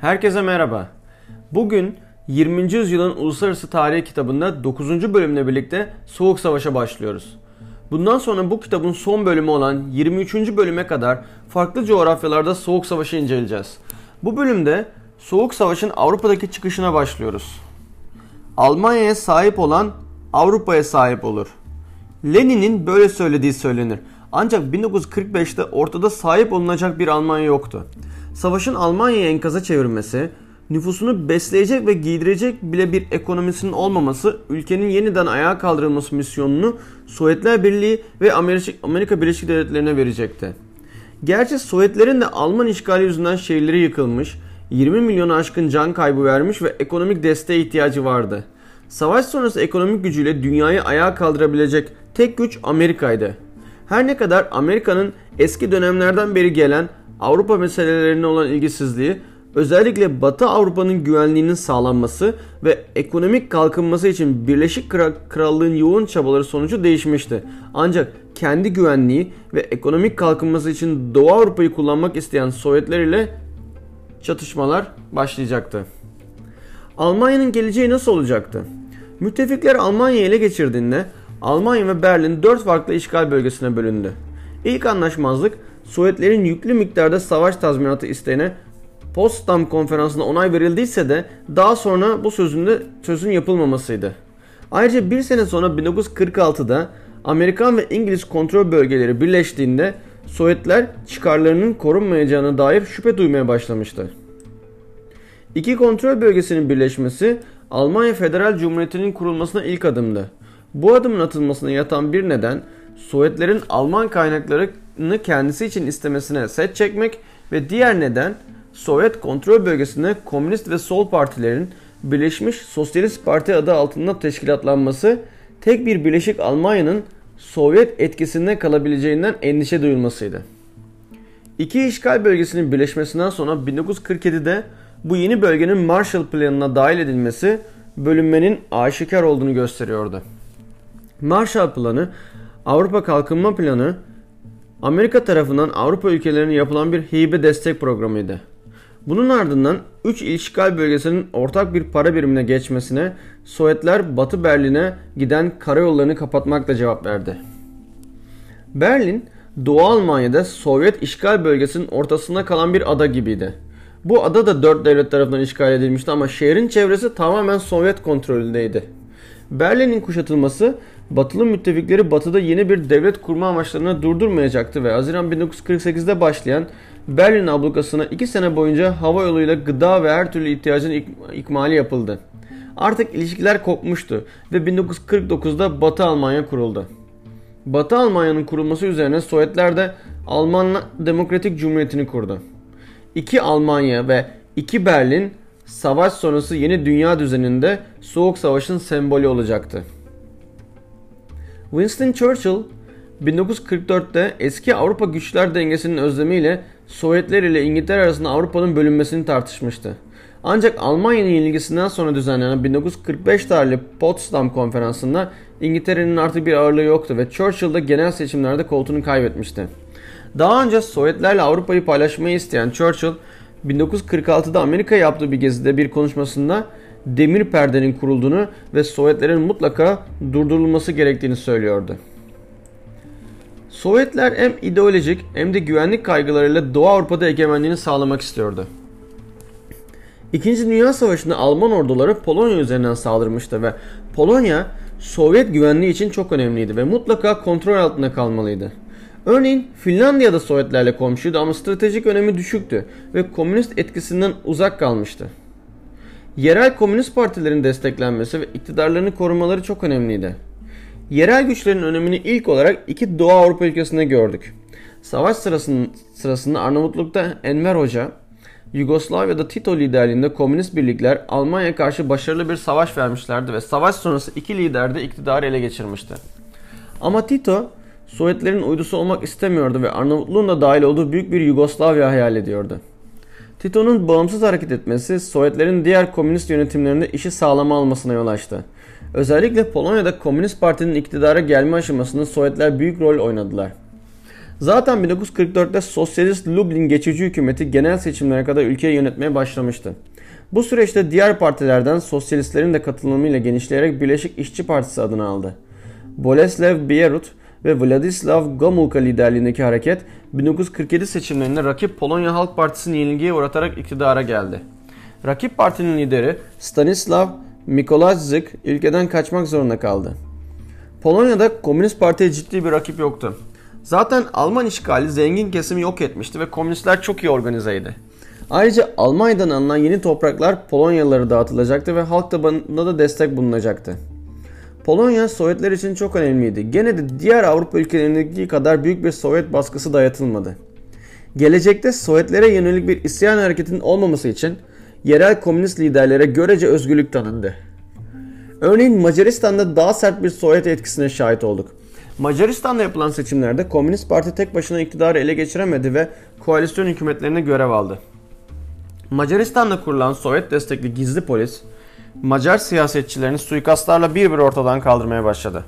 Herkese merhaba. Bugün 20. yüzyılın uluslararası tarihi kitabında 9. bölümle birlikte Soğuk Savaş'a başlıyoruz. Bundan sonra bu kitabın son bölümü olan 23. bölüme kadar farklı coğrafyalarda Soğuk Savaş'ı inceleyeceğiz. Bu bölümde Soğuk Savaş'ın Avrupa'daki çıkışına başlıyoruz. Almanya'ya sahip olan Avrupa'ya sahip olur. Lenin'in böyle söylediği söylenir. Ancak 1945'te ortada sahip olunacak bir Almanya yoktu. Savaşın Almanya'yı enkaza çevirmesi, nüfusunu besleyecek ve giydirecek bile bir ekonomisinin olmaması ülkenin yeniden ayağa kaldırılması misyonunu Sovyetler Birliği ve Amerika Birleşik Devletleri'ne verecekti. Gerçi Sovyetlerin de Alman işgali yüzünden şehirleri yıkılmış, 20 milyonu aşkın can kaybı vermiş ve ekonomik desteğe ihtiyacı vardı. Savaş sonrası ekonomik gücüyle dünyayı ayağa kaldırabilecek tek güç Amerika'ydı. Her ne kadar Amerika'nın eski dönemlerden beri gelen Avrupa meselelerine olan ilgisizliği özellikle Batı Avrupa'nın güvenliğinin sağlanması ve ekonomik kalkınması için Birleşik Krallığın yoğun çabaları sonucu değişmişti. Ancak kendi güvenliği ve ekonomik kalkınması için Doğu Avrupa'yı kullanmak isteyen Sovyetler ile çatışmalar başlayacaktı. Almanya'nın geleceği nasıl olacaktı? Müttefikler Almanya'yı ele geçirdiğinde Almanya ve Berlin dört farklı işgal bölgesine bölündü. İlk anlaşmazlık Sovyetlerin yüklü miktarda savaş tazminatı isteğine Potsdam konferansında onay verildiyse de daha sonra bu sözünde sözün yapılmamasıydı. Ayrıca bir sene sonra 1946'da Amerikan ve İngiliz kontrol bölgeleri birleştiğinde Sovyetler çıkarlarının korunmayacağına dair şüphe duymaya başlamıştı. İki kontrol bölgesinin birleşmesi Almanya Federal Cumhuriyeti'nin kurulmasına ilk adımdı. Bu adımın atılmasına yatan bir neden Sovyetlerin Alman kaynaklarını kendisi için istemesine set çekmek ve diğer neden Sovyet kontrol bölgesinde komünist ve sol partilerin Birleşmiş Sosyalist Parti adı altında teşkilatlanması tek bir Birleşik Almanya'nın Sovyet etkisinde kalabileceğinden endişe duyulmasıydı. İki işgal bölgesinin birleşmesinden sonra 1947'de bu yeni bölgenin Marshall Planı'na dahil edilmesi bölünmenin aşikar olduğunu gösteriyordu. Marshall Planı, Avrupa Kalkınma Planı, Amerika tarafından Avrupa ülkelerine yapılan bir hibe destek programıydı. Bunun ardından 3 işgal bölgesinin ortak bir para birimine geçmesine Sovyetler Batı Berlin'e giden karayollarını kapatmakla cevap verdi. Berlin, Doğu Almanya'da Sovyet işgal bölgesinin ortasında kalan bir ada gibiydi. Bu ada da dört devlet tarafından işgal edilmişti ama şehrin çevresi tamamen Sovyet kontrolündeydi. Berlin'in kuşatılması Batılı müttefikleri batıda yeni bir devlet kurma amaçlarını durdurmayacaktı ve Haziran 1948'de başlayan Berlin ablukasına 2 sene boyunca hava yoluyla gıda ve her türlü ihtiyacın ik ikmali yapıldı. Artık ilişkiler kopmuştu ve 1949'da Batı Almanya kuruldu. Batı Almanya'nın kurulması üzerine Sovyetler de Alman Demokratik Cumhuriyeti'ni kurdu. İki Almanya ve iki Berlin savaş sonrası yeni dünya düzeninde Soğuk Savaş'ın sembolü olacaktı. Winston Churchill 1944'te eski Avrupa güçler dengesinin özlemiyle Sovyetler ile İngiltere arasında Avrupa'nın bölünmesini tartışmıştı. Ancak Almanya'nın yenilgisinden sonra düzenlenen 1945 tarihli Potsdam konferansında İngiltere'nin artık bir ağırlığı yoktu ve Churchill de genel seçimlerde koltuğunu kaybetmişti. Daha önce Sovyetlerle Avrupa'yı paylaşmayı isteyen Churchill 1946'da Amerika yaptığı bir gezide bir konuşmasında demir perdenin kurulduğunu ve Sovyetlerin mutlaka durdurulması gerektiğini söylüyordu. Sovyetler hem ideolojik hem de güvenlik kaygılarıyla Doğu Avrupa'da egemenliğini sağlamak istiyordu. İkinci Dünya Savaşı'nda Alman orduları Polonya üzerinden saldırmıştı ve Polonya Sovyet güvenliği için çok önemliydi ve mutlaka kontrol altında kalmalıydı. Örneğin Finlandiya da Sovyetlerle komşuydu ama stratejik önemi düşüktü ve komünist etkisinden uzak kalmıştı. Yerel komünist partilerin desteklenmesi ve iktidarlarını korumaları çok önemliydi. Yerel güçlerin önemini ilk olarak iki Doğu Avrupa ülkesinde gördük. Savaş sırasının, sırasında Arnavutluk'ta Enver Hoca, Yugoslavya'da Tito liderliğinde komünist birlikler Almanya'ya karşı başarılı bir savaş vermişlerdi ve savaş sonrası iki lider de iktidarı ele geçirmişti. Ama Tito Sovyetlerin uydusu olmak istemiyordu ve Arnavutluğun da dahil olduğu büyük bir Yugoslavya hayal ediyordu. Tito'nun bağımsız hareket etmesi Sovyetlerin diğer komünist yönetimlerinde işi sağlama almasına yol açtı. Özellikle Polonya'da Komünist Parti'nin iktidara gelme aşamasında Sovyetler büyük rol oynadılar. Zaten 1944'te Sosyalist Lublin geçici hükümeti genel seçimlere kadar ülkeyi yönetmeye başlamıştı. Bu süreçte diğer partilerden sosyalistlerin de katılımıyla genişleyerek Birleşik İşçi Partisi adını aldı. Boleslav Bierut ve Vladislav Gomulka liderliğindeki hareket 1947 seçimlerinde rakip Polonya Halk Partisi'ni yenilgiye uğratarak iktidara geldi. Rakip partinin lideri Stanislav Mikolajczyk ülkeden kaçmak zorunda kaldı. Polonya'da Komünist Parti'ye ciddi bir rakip yoktu. Zaten Alman işgali zengin kesimi yok etmişti ve komünistler çok iyi organizeydi. Ayrıca Almanya'dan alınan yeni topraklar Polonyalılara dağıtılacaktı ve halk tabanında da destek bulunacaktı. Polonya Sovyetler için çok önemliydi. Gene de diğer Avrupa ülkelerindeki kadar büyük bir Sovyet baskısı dayatılmadı. Gelecekte Sovyetlere yönelik bir isyan hareketinin olmaması için yerel komünist liderlere görece özgürlük tanındı. Örneğin Macaristan'da daha sert bir Sovyet etkisine şahit olduk. Macaristan'da yapılan seçimlerde Komünist Parti tek başına iktidarı ele geçiremedi ve koalisyon hükümetlerine görev aldı. Macaristan'da kurulan Sovyet destekli gizli polis, Macar siyasetçilerini suikastlarla bir bir ortadan kaldırmaya başladı.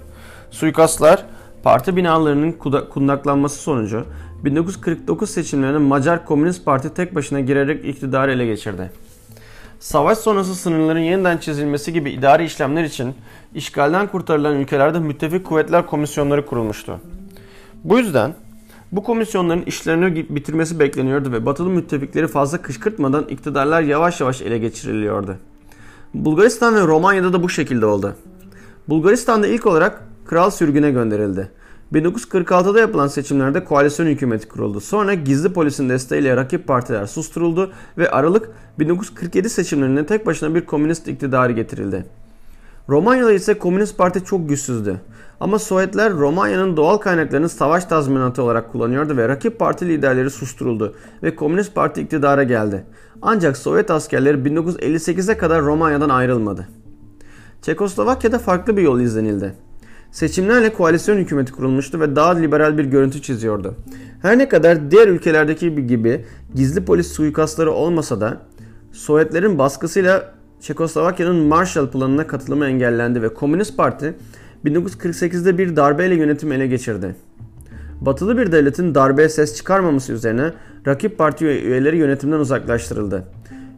Suikastlar, parti binalarının kundaklanması sonucu 1949 seçimlerinde Macar Komünist Parti tek başına girerek iktidarı ele geçirdi. Savaş sonrası sınırların yeniden çizilmesi gibi idari işlemler için işgalden kurtarılan ülkelerde müttefik kuvvetler komisyonları kurulmuştu. Bu yüzden bu komisyonların işlerini bitirmesi bekleniyordu ve batılı müttefikleri fazla kışkırtmadan iktidarlar yavaş yavaş ele geçiriliyordu. Bulgaristan ve Romanya'da da bu şekilde oldu. Bulgaristan'da ilk olarak kral sürgüne gönderildi. 1946'da yapılan seçimlerde koalisyon hükümeti kuruldu. Sonra gizli polisin desteğiyle rakip partiler susturuldu ve Aralık 1947 seçimlerinde tek başına bir komünist iktidarı getirildi. Romanya'da ise komünist parti çok güçsüzdü. Ama Sovyetler Romanya'nın doğal kaynaklarını savaş tazminatı olarak kullanıyordu ve rakip parti liderleri susturuldu ve komünist parti iktidara geldi. Ancak Sovyet askerleri 1958'e kadar Romanya'dan ayrılmadı. Çekoslovakya'da farklı bir yol izlenildi. Seçimlerle koalisyon hükümeti kurulmuştu ve daha liberal bir görüntü çiziyordu. Her ne kadar diğer ülkelerdeki gibi gizli polis suikastları olmasa da Sovyetlerin baskısıyla Çekoslovakya'nın Marshall Planı'na katılımı engellendi ve Komünist Parti 1948'de bir darbeyle yönetimi ele geçirdi. Batılı bir devletin darbeye ses çıkarmaması üzerine rakip parti üyeleri yönetimden uzaklaştırıldı.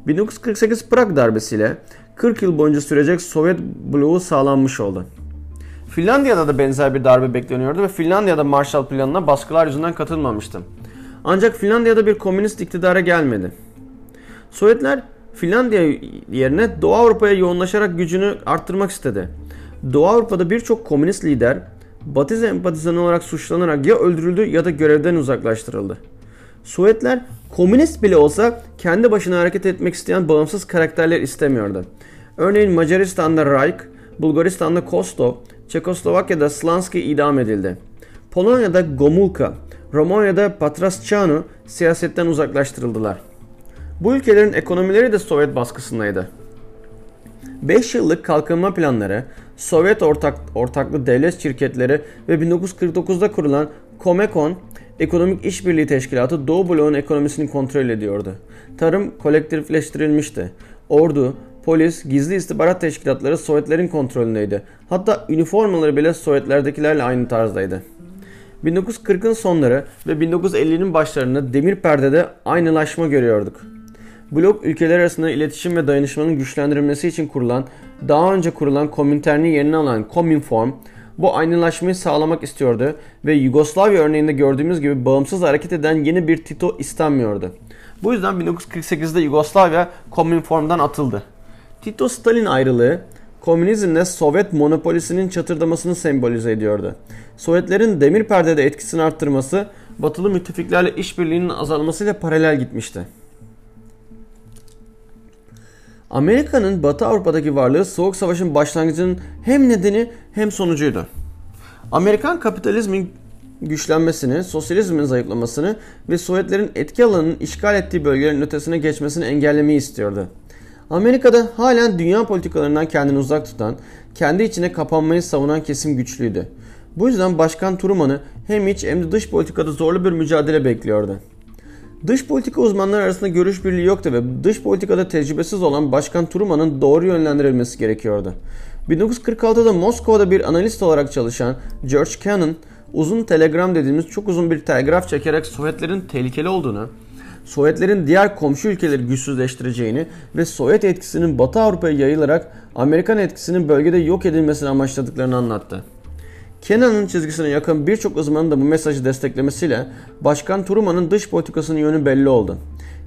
1948 Prag darbesiyle 40 yıl boyunca sürecek Sovyet bloğu sağlanmış oldu. Finlandiya'da da benzer bir darbe bekleniyordu ve Finlandiya'da Marshall Planı'na baskılar yüzünden katılmamıştı. Ancak Finlandiya'da bir komünist iktidara gelmedi. Sovyetler Finlandiya yerine Doğu Avrupa'ya yoğunlaşarak gücünü arttırmak istedi. Doğu Avrupa'da birçok komünist lider Batı sempatizanı olarak suçlanarak ya öldürüldü ya da görevden uzaklaştırıldı. Sovyetler komünist bile olsa kendi başına hareket etmek isteyen bağımsız karakterler istemiyordu. Örneğin Macaristan'da Reich, Bulgaristan'da Kostov, Çekoslovakya'da Slansky idam edildi. Polonya'da Gomulka, Romanya'da Patrascanu siyasetten uzaklaştırıldılar. Bu ülkelerin ekonomileri de Sovyet baskısındaydı. 5 yıllık kalkınma planları, Sovyet ortak, ortaklı devlet şirketleri ve 1949'da kurulan Comecon Ekonomik İşbirliği Teşkilatı Doğu bloğun ekonomisini kontrol ediyordu. Tarım kolektifleştirilmişti. Ordu, polis, gizli istihbarat teşkilatları Sovyetlerin kontrolündeydi. Hatta üniformaları bile Sovyetlerdekilerle aynı tarzdaydı. 1940'ın sonları ve 1950'nin başlarında demir perdede aynılaşma görüyorduk. Blok ülkeler arasında iletişim ve dayanışmanın güçlendirilmesi için kurulan, daha önce kurulan Komintern'i yerine alan Kominform, bu aynılaşmayı sağlamak istiyordu ve Yugoslavya örneğinde gördüğümüz gibi bağımsız hareket eden yeni bir Tito istenmiyordu. Bu yüzden 1948'de Yugoslavya Kominform'dan atıldı. Tito-Stalin ayrılığı komünizmle Sovyet monopolisinin çatırdamasını sembolize ediyordu. Sovyetlerin demir perdede etkisini arttırması batılı müttefiklerle işbirliğinin azalmasıyla paralel gitmişti. Amerika'nın Batı Avrupa'daki varlığı Soğuk Savaş'ın başlangıcının hem nedeni hem sonucuydu. Amerikan kapitalizmin güçlenmesini, sosyalizmin zayıflamasını ve Sovyetlerin etki alanının işgal ettiği bölgelerin ötesine geçmesini engellemeyi istiyordu. Amerika'da halen dünya politikalarından kendini uzak tutan, kendi içine kapanmayı savunan kesim güçlüydü. Bu yüzden Başkan Truman'ı hem iç hem de dış politikada zorlu bir mücadele bekliyordu. Dış politika uzmanları arasında görüş birliği yoktu ve dış politikada tecrübesiz olan Başkan Truman'ın doğru yönlendirilmesi gerekiyordu. 1946'da Moskova'da bir analist olarak çalışan George Kennan, uzun telegram dediğimiz çok uzun bir telgraf çekerek Sovyetlerin tehlikeli olduğunu, Sovyetlerin diğer komşu ülkeleri güçsüzleştireceğini ve Sovyet etkisinin Batı Avrupa'ya yayılarak Amerikan etkisinin bölgede yok edilmesini amaçladıklarını anlattı. Kennan'ın çizgisine yakın birçok uzmanın da bu mesajı desteklemesiyle Başkan Truman'ın dış politikasının yönü belli oldu.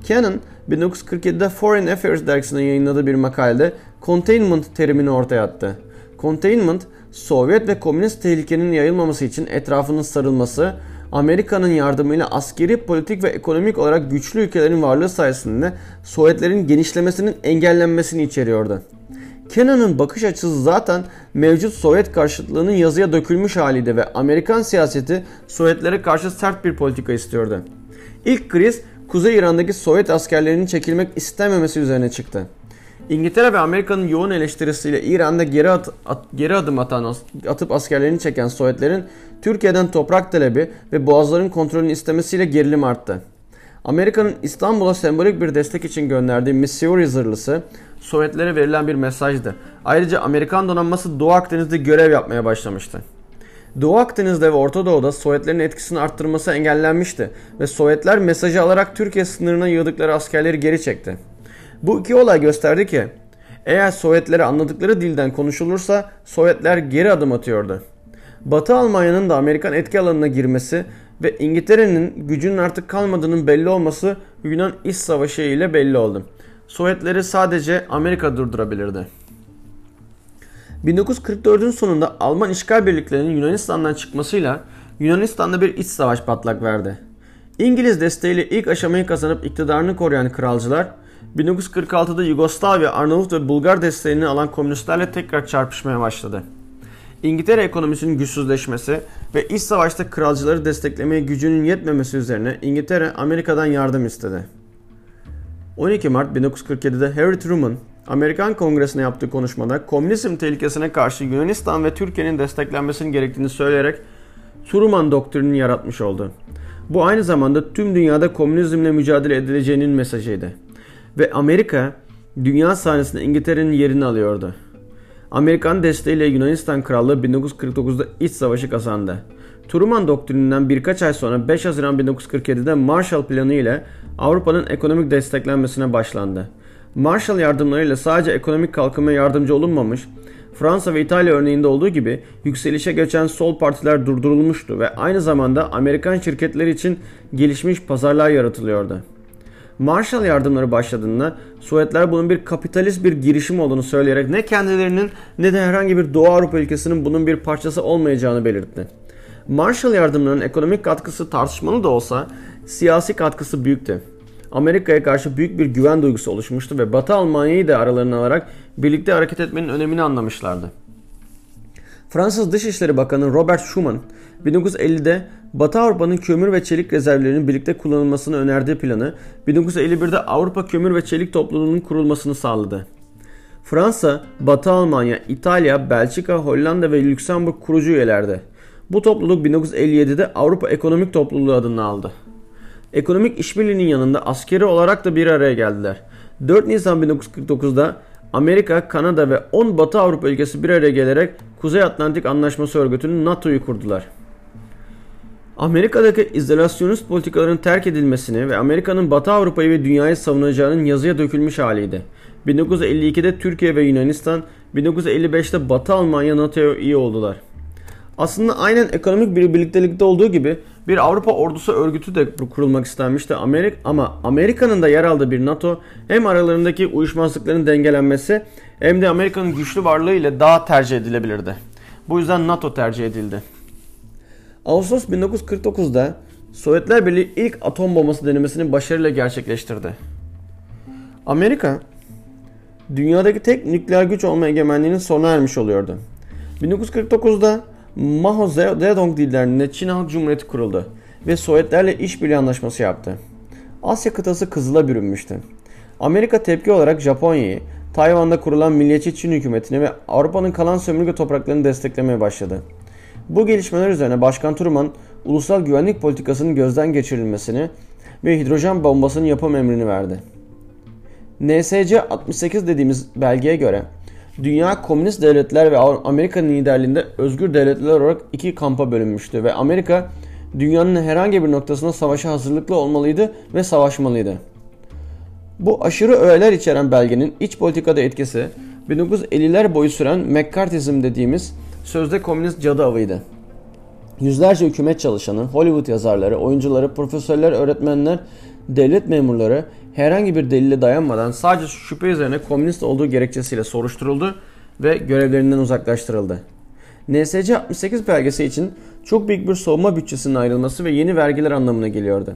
Kennan 1947'de Foreign Affairs dergisinde yayınladığı bir makalede containment terimini ortaya attı. Containment, Sovyet ve komünist tehlikenin yayılmaması için etrafının sarılması, Amerika'nın yardımıyla askeri, politik ve ekonomik olarak güçlü ülkelerin varlığı sayesinde Sovyetlerin genişlemesinin engellenmesini içeriyordu. Kennan'ın bakış açısı zaten mevcut Sovyet karşıtlığının yazıya dökülmüş haliydi ve Amerikan siyaseti Sovyetlere karşı sert bir politika istiyordu. İlk kriz Kuzey İran'daki Sovyet askerlerinin çekilmek istememesi üzerine çıktı. İngiltere ve Amerika'nın yoğun eleştirisiyle İran'da geri, at, at, geri adım atan, atıp askerlerini çeken Sovyetlerin Türkiye'den toprak talebi ve boğazların kontrolünü istemesiyle gerilim arttı. Amerika'nın İstanbul'a sembolik bir destek için gönderdiği Missouri zırhlısı Sovyetlere verilen bir mesajdı. Ayrıca Amerikan donanması Doğu Akdeniz'de görev yapmaya başlamıştı. Doğu Akdeniz'de ve Orta Doğu'da Sovyetlerin etkisini arttırması engellenmişti ve Sovyetler mesajı alarak Türkiye sınırına yığdıkları askerleri geri çekti. Bu iki olay gösterdi ki eğer Sovyetlere anladıkları dilden konuşulursa Sovyetler geri adım atıyordu. Batı Almanya'nın da Amerikan etki alanına girmesi ve İngiltere'nin gücünün artık kalmadığının belli olması Yunan İç Savaşı ile belli oldu. Sovyetleri sadece Amerika durdurabilirdi. 1944'ün sonunda Alman işgal birliklerinin Yunanistan'dan çıkmasıyla Yunanistan'da bir iç savaş patlak verdi. İngiliz desteğiyle ilk aşamayı kazanıp iktidarını koruyan kralcılar 1946'da Yugoslavya, Arnavut ve Bulgar desteğini alan komünistlerle tekrar çarpışmaya başladı. İngiltere ekonomisinin güçsüzleşmesi ve iç savaşta kralcıları desteklemeye gücünün yetmemesi üzerine İngiltere Amerika'dan yardım istedi. 12 Mart 1947'de Harry Truman, Amerikan Kongresi'ne yaptığı konuşmada komünizm tehlikesine karşı Yunanistan ve Türkiye'nin desteklenmesinin gerektiğini söyleyerek Truman doktrinini yaratmış oldu. Bu aynı zamanda tüm dünyada komünizmle mücadele edileceğinin mesajıydı. Ve Amerika dünya sahnesinde İngiltere'nin yerini alıyordu. Amerikan desteğiyle Yunanistan Krallığı 1949'da iç savaşı kazandı. Truman doktrininden birkaç ay sonra 5 Haziran 1947'de Marshall Planı ile Avrupa'nın ekonomik desteklenmesine başlandı. Marshall yardımlarıyla sadece ekonomik kalkınmaya yardımcı olunmamış, Fransa ve İtalya örneğinde olduğu gibi yükselişe geçen sol partiler durdurulmuştu ve aynı zamanda Amerikan şirketleri için gelişmiş pazarlar yaratılıyordu. Marshall yardımları başladığında Sovyetler bunun bir kapitalist bir girişim olduğunu söyleyerek ne kendilerinin ne de herhangi bir Doğu Avrupa ülkesinin bunun bir parçası olmayacağını belirtti. Marshall yardımlarının ekonomik katkısı tartışmalı da olsa siyasi katkısı büyüktü. Amerika'ya karşı büyük bir güven duygusu oluşmuştu ve Batı Almanya'yı da aralarına alarak birlikte hareket etmenin önemini anlamışlardı. Fransız Dışişleri Bakanı Robert Schuman 1950'de Batı Avrupa'nın kömür ve çelik rezervlerinin birlikte kullanılmasını önerdiği planı 1951'de Avrupa Kömür ve Çelik Topluluğu'nun kurulmasını sağladı. Fransa, Batı Almanya, İtalya, Belçika, Hollanda ve Lüksemburg kurucu üyelerdi. Bu topluluk 1957'de Avrupa Ekonomik Topluluğu adını aldı. Ekonomik işbirliğinin yanında askeri olarak da bir araya geldiler. 4 Nisan 1949'da Amerika, Kanada ve 10 Batı Avrupa ülkesi bir araya gelerek Kuzey Atlantik Anlaşması Örgütü'nün NATO'yu kurdular. Amerika'daki izolasyonist politikaların terk edilmesini ve Amerika'nın Batı Avrupa'yı ve dünyayı savunacağının yazıya dökülmüş haliydi. 1952'de Türkiye ve Yunanistan, 1955'te Batı Almanya NATO'ya üye oldular. Aslında aynen ekonomik bir birliktelikte olduğu gibi bir Avrupa ordusu örgütü de kurulmak istenmişti. Amerika, ama Amerika'nın da yer aldığı bir NATO hem aralarındaki uyuşmazlıkların dengelenmesi hem de Amerika'nın güçlü varlığı ile daha tercih edilebilirdi. Bu yüzden NATO tercih edildi. Ağustos 1949'da Sovyetler Birliği ilk atom bombası denemesini başarıyla gerçekleştirdi. Amerika, dünyadaki tek nükleer güç olma egemenliğinin sona ermiş oluyordu. 1949'da Mao Zedong liderliğinde Çin Halk Cumhuriyeti kuruldu ve Sovyetlerle işbirliği anlaşması yaptı. Asya kıtası kızıla bürünmüştü. Amerika tepki olarak Japonya'yı, Tayvan'da kurulan Milliyetçi Çin hükümetini ve Avrupa'nın kalan sömürge topraklarını desteklemeye başladı. Bu gelişmeler üzerine Başkan Truman, ulusal güvenlik politikasının gözden geçirilmesini ve hidrojen bombasının yapım emrini verdi. NSC 68 dediğimiz belgeye göre dünya komünist devletler ve Amerika'nın liderliğinde özgür devletler olarak iki kampa bölünmüştü ve Amerika dünyanın herhangi bir noktasında savaşa hazırlıklı olmalıydı ve savaşmalıydı. Bu aşırı öğeler içeren belgenin iç politikada etkisi 1950'ler boyu süren McCarthyizm dediğimiz sözde komünist cadı avıydı. Yüzlerce hükümet çalışanı, Hollywood yazarları, oyuncuları, profesörler, öğretmenler, devlet memurları herhangi bir delile dayanmadan sadece şüphe üzerine komünist olduğu gerekçesiyle soruşturuldu ve görevlerinden uzaklaştırıldı. NSC 68 belgesi için çok büyük bir savunma bütçesinin ayrılması ve yeni vergiler anlamına geliyordu.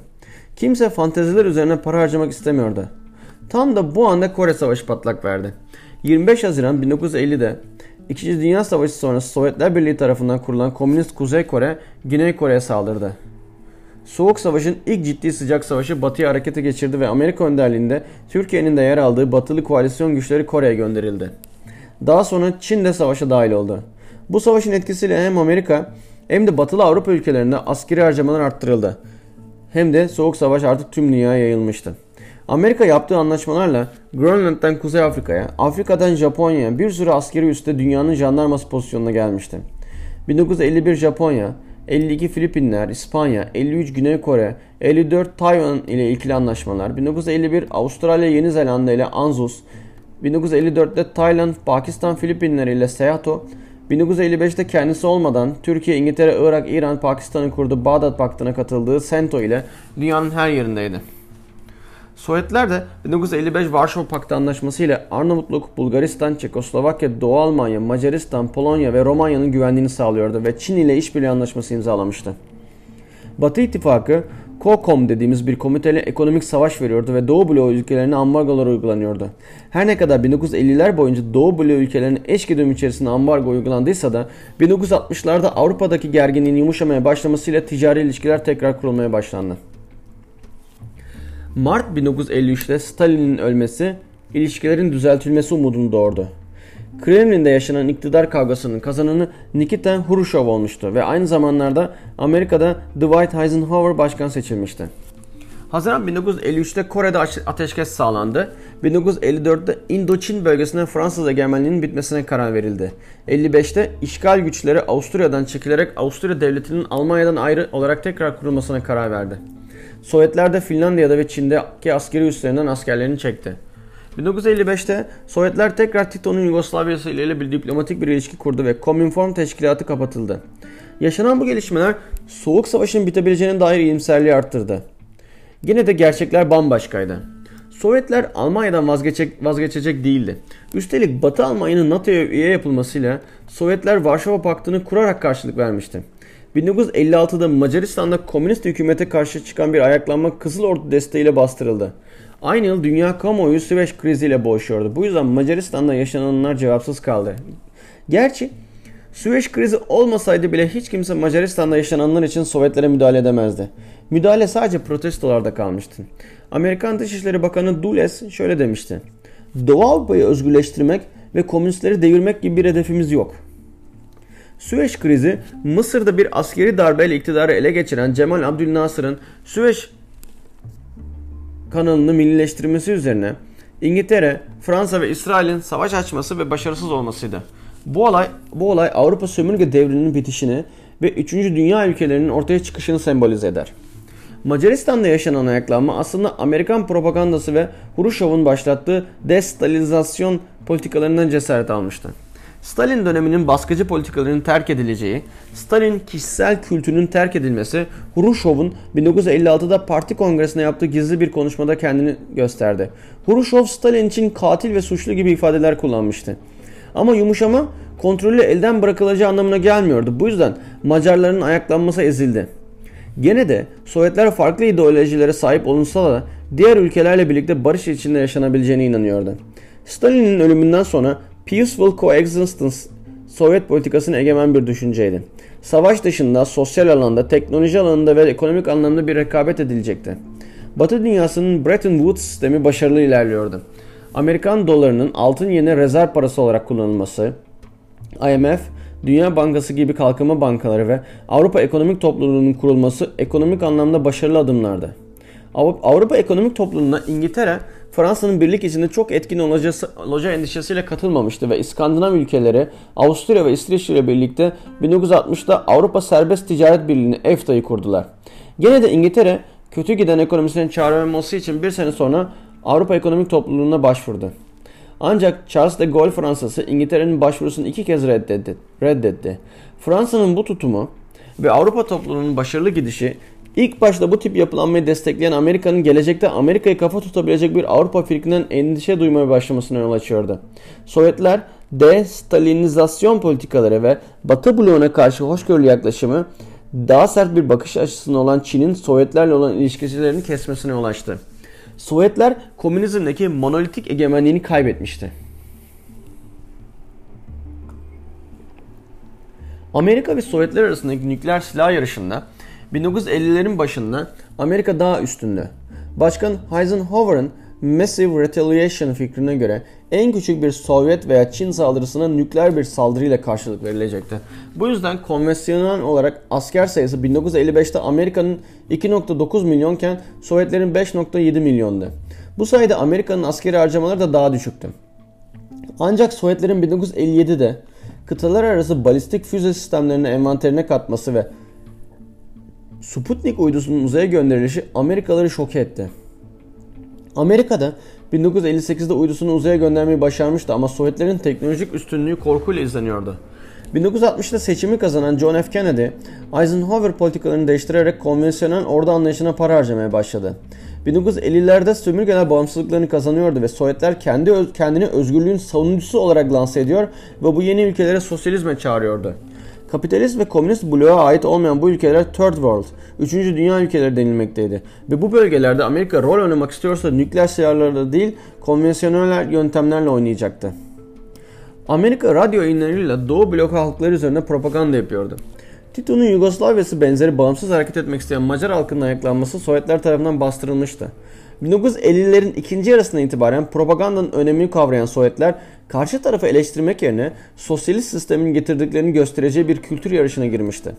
Kimse fanteziler üzerine para harcamak istemiyordu. Tam da bu anda Kore Savaşı patlak verdi. 25 Haziran 1950'de İkinci Dünya Savaşı sonrası Sovyetler Birliği tarafından kurulan Komünist Kuzey Kore, Güney Kore'ye saldırdı. Soğuk Savaş'ın ilk ciddi sıcak savaşı Batı'ya harekete geçirdi ve Amerika önderliğinde Türkiye'nin de yer aldığı batılı koalisyon güçleri Kore'ye gönderildi. Daha sonra Çin de savaşa dahil oldu. Bu savaşın etkisiyle hem Amerika hem de batılı Avrupa ülkelerinde askeri harcamalar arttırıldı. Hem de Soğuk Savaş artık tüm dünyaya yayılmıştı. Amerika yaptığı anlaşmalarla Grönland'dan Kuzey Afrika'ya, Afrika'dan Japonya'ya bir sürü askeri üste dünyanın jandarması pozisyonuna gelmişti. 1951 Japonya, 52 Filipinler, İspanya, 53 Güney Kore, 54 Tayvan ile ilgili anlaşmalar, 1951 Avustralya Yeni Zelanda ile ANZUS, 1954'te Tayland, Pakistan, Filipinler ile SEATO, 1955'te kendisi olmadan Türkiye, İngiltere, Irak, İran, Pakistan'ın kurduğu Bağdat Paktı'na katıldığı SENTO ile dünyanın her yerindeydi. Sovyetler de 1955 Varşova Paktı Anlaşması ile Arnavutluk, Bulgaristan, Çekoslovakya, Doğu Almanya, Macaristan, Polonya ve Romanya'nın güvenliğini sağlıyordu ve Çin ile işbirliği anlaşması imzalamıştı. Batı İttifakı COCOM dediğimiz bir komiteyle ekonomik savaş veriyordu ve Doğu bloğu ülkelerine ambargolar uygulanıyordu. Her ne kadar 1950'ler boyunca Doğu bloğu ülkelerinin eş güdüm içerisinde ambargo uygulandıysa da 1960'larda Avrupa'daki gerginliğin yumuşamaya başlamasıyla ticari ilişkiler tekrar kurulmaya başlandı. Mart 1953'te Stalin'in ölmesi ilişkilerin düzeltilmesi umudunu doğurdu. Kremlin'de yaşanan iktidar kavgasının kazananı Nikita Khrushchev olmuştu ve aynı zamanlarda Amerika'da Dwight Eisenhower başkan seçilmişti. Haziran 1953'te Kore'de ateşkes sağlandı. 1954'te Indoçin bölgesinde Fransız egemenliğinin bitmesine karar verildi. 55'te işgal güçleri Avusturya'dan çekilerek Avusturya devletinin Almanya'dan ayrı olarak tekrar kurulmasına karar verdi. Sovyetler de Finlandiya'da ve Çin'deki askeri üslerinden askerlerini çekti. 1955'te Sovyetler tekrar Tito'nun Yugoslavya'sı ile bir diplomatik bir ilişki kurdu ve Komünform teşkilatı kapatıldı. Yaşanan bu gelişmeler Soğuk Savaş'ın bitebileceğine dair iyimserliği arttırdı. Yine de gerçekler bambaşkaydı. Sovyetler Almanya'dan vazgeçecek, vazgeçecek değildi. Üstelik Batı Almanya'nın NATO'ya üye yapılmasıyla Sovyetler Varşova Paktı'nı kurarak karşılık vermişti. 1956'da Macaristan'da komünist hükümete karşı çıkan bir ayaklanma Kızıl Ordu desteğiyle bastırıldı. Aynı yıl dünya kamuoyu Süveyş kriziyle boğuşuyordu. Bu yüzden Macaristan'da yaşananlar cevapsız kaldı. Gerçi Süveyş krizi olmasaydı bile hiç kimse Macaristan'da yaşananlar için Sovyetlere müdahale edemezdi. Müdahale sadece protestolarda kalmıştı. Amerikan Dışişleri Bakanı Dulles şöyle demişti. Doğu Avrupa'yı özgürleştirmek ve komünistleri devirmek gibi bir hedefimiz yok. Süveyş krizi Mısır'da bir askeri darbeyle iktidarı ele geçiren Cemal Abdülnasır'ın Süveyş kanalını millileştirmesi üzerine İngiltere, Fransa ve İsrail'in savaş açması ve başarısız olmasıydı. Bu olay, bu olay Avrupa sömürge devrinin bitişini ve 3. Dünya ülkelerinin ortaya çıkışını sembolize eder. Macaristan'da yaşanan ayaklanma aslında Amerikan propagandası ve Hruşov'un başlattığı destalilizasyon politikalarından cesaret almıştı. Stalin döneminin baskıcı politikalarının terk edileceği, Stalin kişisel kültünün terk edilmesi, Hruşov'un 1956'da parti kongresine yaptığı gizli bir konuşmada kendini gösterdi. Hruşov Stalin için katil ve suçlu gibi ifadeler kullanmıştı. Ama yumuşama kontrolü elden bırakılacağı anlamına gelmiyordu. Bu yüzden Macarların ayaklanması ezildi. Gene de Sovyetler farklı ideolojilere sahip olunsa da diğer ülkelerle birlikte barış içinde yaşanabileceğine inanıyordu. Stalin'in ölümünden sonra Peaceful Coexistence Sovyet politikasının egemen bir düşünceydi. Savaş dışında, sosyal alanda, teknoloji alanında ve ekonomik anlamda bir rekabet edilecekti. Batı dünyasının Bretton Woods sistemi başarılı ilerliyordu. Amerikan dolarının altın yerine rezerv parası olarak kullanılması, IMF, Dünya Bankası gibi kalkınma bankaları ve Avrupa Ekonomik Topluluğu'nun kurulması ekonomik anlamda başarılı adımlardı. Avrupa Ekonomik Topluluğu'na İngiltere Fransa'nın birlik içinde çok etkin olacası, olacağı endişesiyle katılmamıştı ve İskandinav ülkeleri Avusturya ve İsviçre ile birlikte 1960'da Avrupa Serbest Ticaret Birliği'ni EFTA'yı kurdular. Gene de İngiltere kötü giden ekonomisinin çağrılması için bir sene sonra Avrupa Ekonomik Topluluğu'na başvurdu. Ancak Charles de Gaulle Fransası İngiltere'nin başvurusunu iki kez reddetti. reddetti. Fransa'nın bu tutumu ve Avrupa topluluğunun başarılı gidişi ilk başta bu tip yapılanmayı destekleyen Amerika'nın gelecekte Amerika'yı kafa tutabilecek bir Avrupa fikrinden endişe duymaya başlamasına yol açıyordu. Sovyetler de-Stalinizasyon politikaları ve Batı bloğuna karşı hoşgörülü yaklaşımı daha sert bir bakış açısına olan Çin'in Sovyetlerle olan ilişkilerini kesmesine yol açtı. Sovyetler komünizmdeki monolitik egemenliğini kaybetmişti. Amerika ve Sovyetler arasındaki nükleer silah yarışında 1950'lerin başında Amerika daha üstünde. Başkan Eisenhower'ın Massive Retaliation fikrine göre en küçük bir Sovyet veya Çin saldırısına nükleer bir saldırıyla karşılık verilecekti. Bu yüzden konvansiyonel olarak asker sayısı 1955'te Amerika'nın 2.9 milyonken Sovyetlerin 5.7 milyondu. Bu sayede Amerika'nın askeri harcamaları da daha düşüktü. Ancak Sovyetlerin 1957'de kıtalar arası balistik füze sistemlerini envanterine katması ve Sputnik uydusunun uzaya gönderilişi Amerikalıları şok etti. Amerika'da 1958'de uydusunu uzaya göndermeyi başarmıştı ama Sovyetlerin teknolojik üstünlüğü korkuyla izleniyordu. 1960'da seçimi kazanan John F. Kennedy, Eisenhower politikalarını değiştirerek konvansiyonel ordu anlayışına para harcamaya başladı. 1950'lerde sömürgeler bağımsızlıklarını kazanıyordu ve Sovyetler kendi kendini özgürlüğün savunucusu olarak lanse ediyor ve bu yeni ülkelere sosyalizme çağırıyordu. Kapitalist ve komünist bloğa ait olmayan bu ülkeler Third World, 3. Dünya ülkeleri denilmekteydi. Ve bu bölgelerde Amerika rol oynamak istiyorsa nükleer silahlarla değil konvansiyonel yöntemlerle oynayacaktı. Amerika radyo yayınlarıyla Doğu blok halkları üzerine propaganda yapıyordu. Tito'nun Yugoslavya'sı benzeri bağımsız hareket etmek isteyen Macar halkının ayaklanması Sovyetler tarafından bastırılmıştı. 1950'lerin ikinci yarısından itibaren propagandanın önemini kavrayan Sovyetler karşı tarafı eleştirmek yerine sosyalist sistemin getirdiklerini göstereceği bir kültür yarışına girmişti.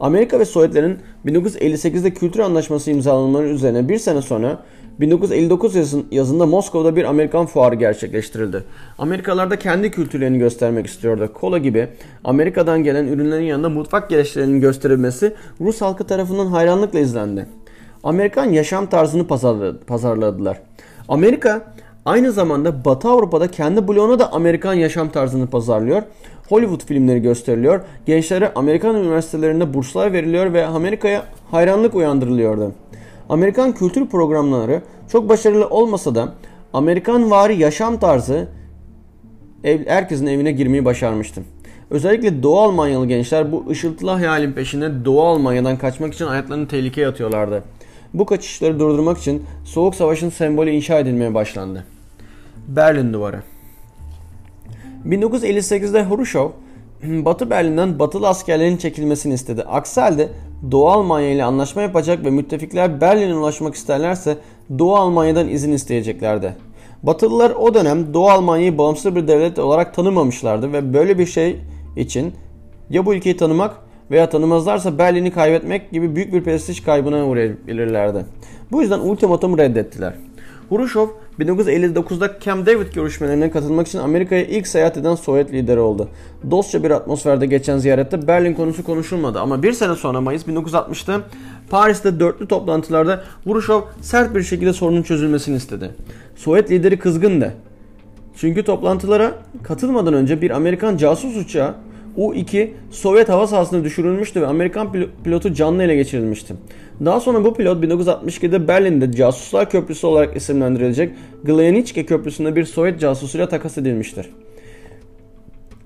Amerika ve Sovyetlerin 1958'de kültür anlaşması imzalanmaları üzerine bir sene sonra 1959 yazında Moskova'da bir Amerikan fuarı gerçekleştirildi. Amerikalılar da kendi kültürlerini göstermek istiyordu. Kola gibi Amerika'dan gelen ürünlerin yanında mutfak gereçlerinin gösterilmesi Rus halkı tarafından hayranlıkla izlendi. Amerikan yaşam tarzını pazarladılar. Amerika aynı zamanda Batı Avrupa'da kendi bloğuna da Amerikan yaşam tarzını pazarlıyor. Hollywood filmleri gösteriliyor. Gençlere Amerikan üniversitelerinde burslar veriliyor ve Amerika'ya hayranlık uyandırılıyordu. Amerikan kültür programları çok başarılı olmasa da Amerikan vari yaşam tarzı ev, herkesin evine girmeyi başarmıştı. Özellikle Doğu Almanyalı gençler bu ışıltılı hayalin peşinde Doğu Almanya'dan kaçmak için hayatlarını tehlikeye atıyorlardı. Bu kaçışları durdurmak için Soğuk Savaş'ın sembolü inşa edilmeye başlandı. Berlin Duvarı 1958'de Hruşov Batı Berlin'den batılı askerlerin çekilmesini istedi. Aksi halde Doğu Almanya ile anlaşma yapacak ve müttefikler Berlin'e ulaşmak isterlerse Doğu Almanya'dan izin isteyeceklerdi. Batılılar o dönem Doğu Almanya'yı bağımsız bir devlet olarak tanımamışlardı ve böyle bir şey için ya bu ülkeyi tanımak veya tanımazlarsa Berlin'i kaybetmek gibi büyük bir prestij kaybına uğrayabilirlerdi. Bu yüzden ultimatumu reddettiler. Hruşov 1959'da Camp David görüşmelerine katılmak için Amerika'ya ilk seyahat eden Sovyet lideri oldu. Dostça bir atmosferde geçen ziyarette Berlin konusu konuşulmadı ama bir sene sonra Mayıs 1960'ta Paris'te dörtlü toplantılarda Hruşov sert bir şekilde sorunun çözülmesini istedi. Sovyet lideri kızgındı. Çünkü toplantılara katılmadan önce bir Amerikan casus uçağı U-2 Sovyet hava sahasına düşürülmüştü ve Amerikan pilotu canlı ele geçirilmişti. Daha sonra bu pilot 1962'de Berlin'de Casuslar Köprüsü olarak isimlendirilecek Glyanitske Köprüsü'nde bir Sovyet casusuyla takas edilmiştir.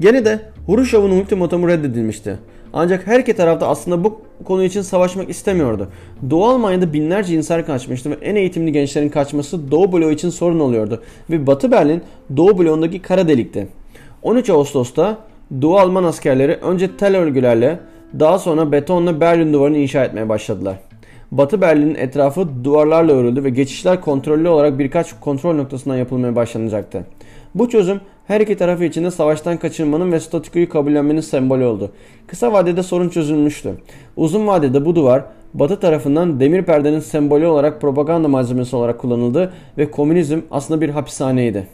Gene de Hruşov'un ultimatomu reddedilmişti. Ancak her iki tarafta aslında bu konu için savaşmak istemiyordu. Doğu Almanya'da binlerce insan kaçmıştı ve en eğitimli gençlerin kaçması Doğu bloğu için sorun oluyordu. Ve Batı Berlin Doğu bloğundaki kara delikti. 13 Ağustos'ta Doğu Alman askerleri önce tel örgülerle daha sonra betonla Berlin duvarını inşa etmeye başladılar. Batı Berlin'in etrafı duvarlarla örüldü ve geçişler kontrollü olarak birkaç kontrol noktasından yapılmaya başlanacaktı. Bu çözüm her iki tarafı için de savaştan kaçınmanın ve statükoyu kabullenmenin sembolü oldu. Kısa vadede sorun çözülmüştü. Uzun vadede bu duvar Batı tarafından demir perdenin sembolü olarak propaganda malzemesi olarak kullanıldı ve komünizm aslında bir hapishaneydi.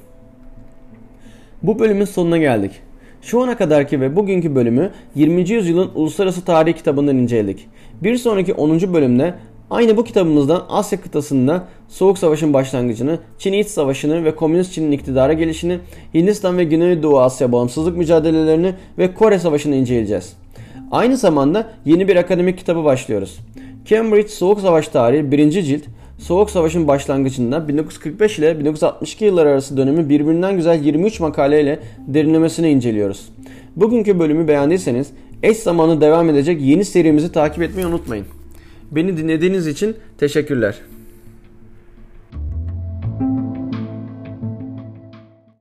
Bu bölümün sonuna geldik. Şu ana kadarki ve bugünkü bölümü 20. yüzyılın uluslararası tarihi kitabından inceledik. Bir sonraki 10. bölümde aynı bu kitabımızdan Asya kıtasında Soğuk Savaş'ın başlangıcını, Çin İç Savaşı'nı ve Komünist Çin'in iktidara gelişini, Hindistan ve Güneydoğu Asya bağımsızlık mücadelelerini ve Kore Savaşı'nı inceleyeceğiz. Aynı zamanda yeni bir akademik kitabı başlıyoruz. Cambridge Soğuk Savaş Tarihi 1. cilt Soğuk Savaş'ın başlangıcında 1945 ile 1962 yılları arası dönemi birbirinden güzel 23 makaleyle derinlemesine inceliyoruz. Bugünkü bölümü beğendiyseniz eş zamanlı devam edecek yeni serimizi takip etmeyi unutmayın. Beni dinlediğiniz için teşekkürler.